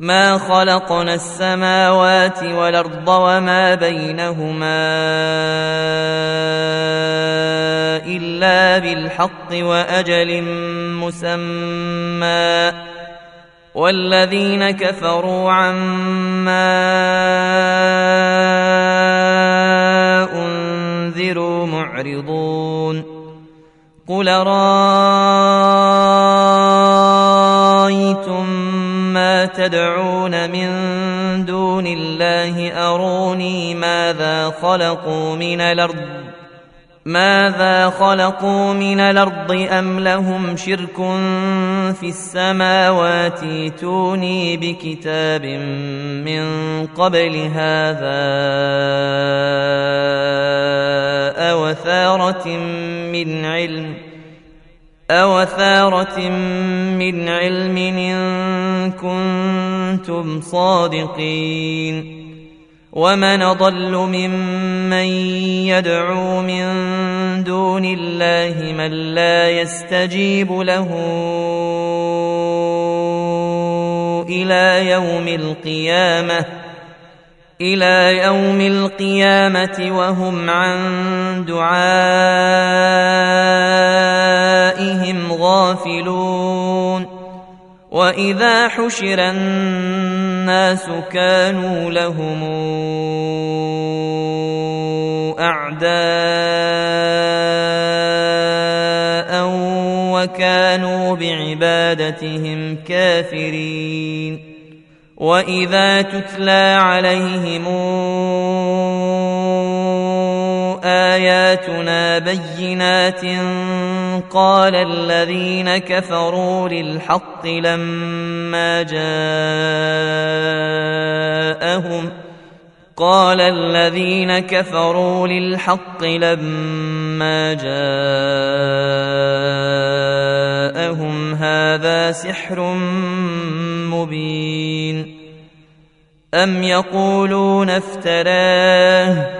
ما خلقنا السماوات والأرض وما بينهما إلا بالحق وأجل مسمى. والذين كفروا عما أنذروا معرضون. قل رايتم تدعون من دون الله أروني ماذا خلقوا من الأرض؟ ماذا خلقوا من الأرض أم لهم شرك في السماوات؟ ائتوني بكتاب من قبل هذا أو ثارة من علم. أو ثارة من علم إن كنتم صادقين. ومن أضل ممن يدعو من دون الله من لا يستجيب له إلى يوم القيامة إلى يوم القيامة وهم عن دعائهم غافلون وإذا حشر الناس كانوا لهم أعداء وكانوا بعبادتهم كافرين واذا تتلى عليهم اياتنا بينات قال الذين كفروا للحق لما جاءهم قال الذين كفروا للحق لما جاءهم هذا سحر مبين أم يقولون افتراه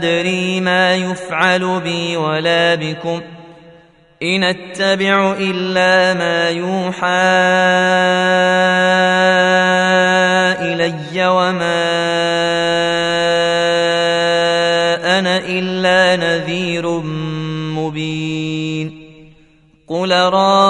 أدري ما يفعل بي ولا بكم. إن أتبع إلا ما يوحى إلي وما أنا إلا نذير مبين. قل رايتم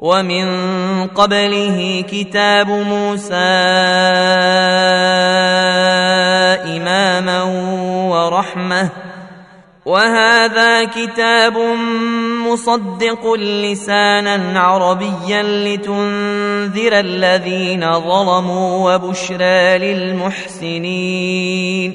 ومن قبله كتاب موسى إماما ورحمة. وهذا كتاب مصدق لسانا عربيا لتنذر الذين ظلموا وبشرى للمحسنين.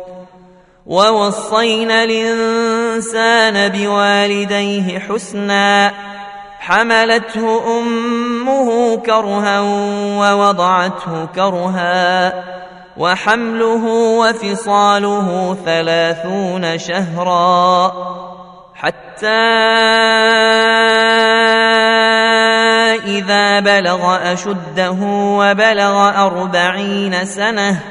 ووصينا الإنسان بوالديه حسنا حملته أمه كرها ووضعته كرها وحمله وفصاله ثلاثون شهرا حتى إذا بلغ أشده وبلغ أربعين سنة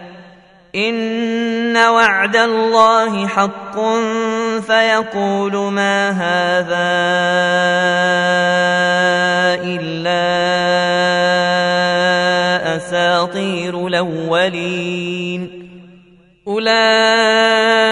إن وعد الله حق فيقول ما هذا إلا أساطير الأولين. أولئك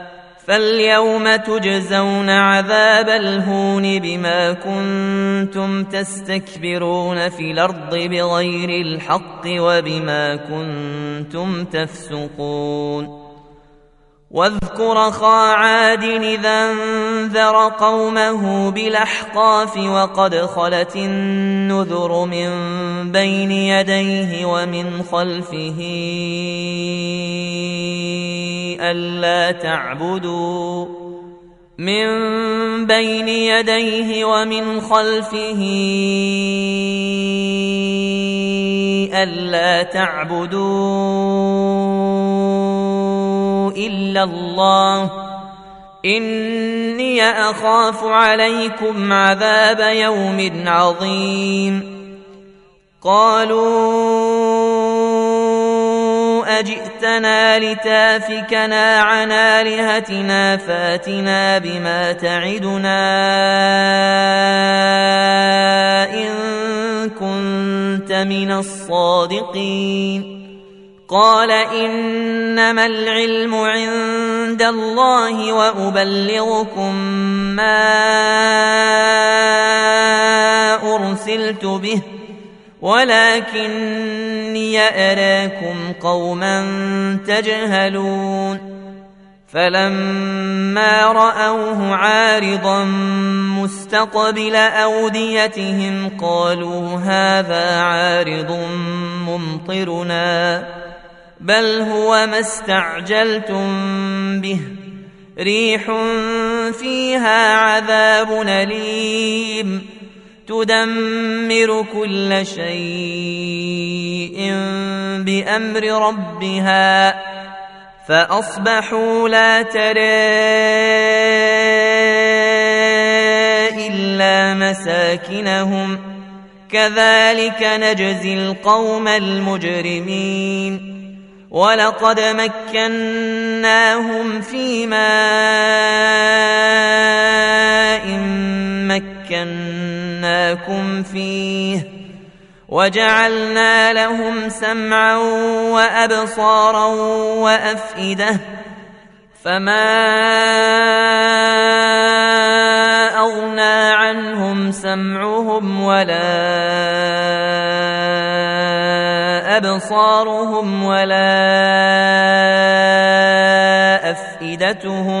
فاليوم تجزون عذاب الهون بما كنتم تستكبرون في الأرض بغير الحق وبما كنتم تفسقون. واذكر خا عاد إذا انذر قومه بالأحقاف وقد خلت النذر من بين يديه ومن خلفه. ألا تعبدوا من بين يديه ومن خلفه ألا تعبدوا إلا الله. إني أخاف عليكم عذاب يوم عظيم. قالوا أجئتنا لتافكنا عن آلهتنا فاتنا بما تعدنا إن كنت من الصادقين. قال إنما العلم عند الله وأبلغكم ما أرسلت به ولكني أراكم قوما تجهلون. فلما رأوه عارضا مستقبل أوديتهم قالوا هذا عارض ممطرنا بل هو ما استعجلتم به. ريح فيها عذاب أليم. تدمر كل شيء بأمر ربها فأصبحوا لا ترى إلا مساكنهم كذلك نجزي القوم المجرمين ولقد مكناهم في ماء مكناكم فيه وجعلنا لهم سمعا وابصارا وافئده فما اغنى عنهم سمعهم ولا ابصارهم ولا افئدتهم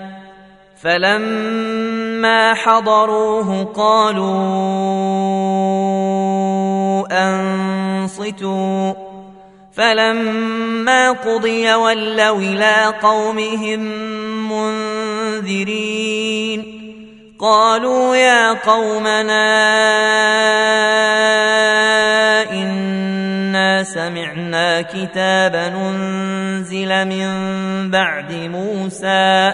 فلما حضروه قالوا أنصتوا فلما قضي ولوا إلى قومهم منذرين قالوا يا قومنا إنا سمعنا كتابا أنزل من بعد موسى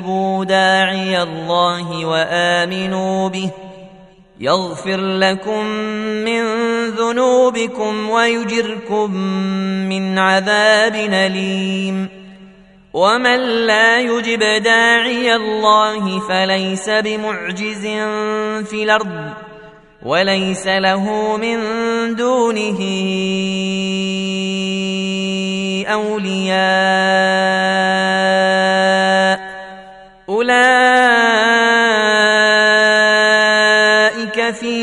اجيبوا داعي الله وآمنوا به. يغفر لكم من ذنوبكم ويجركم من عذاب أليم. ومن لا يجب داعي الله فليس بمعجز في الأرض وليس له من دونه أولياء.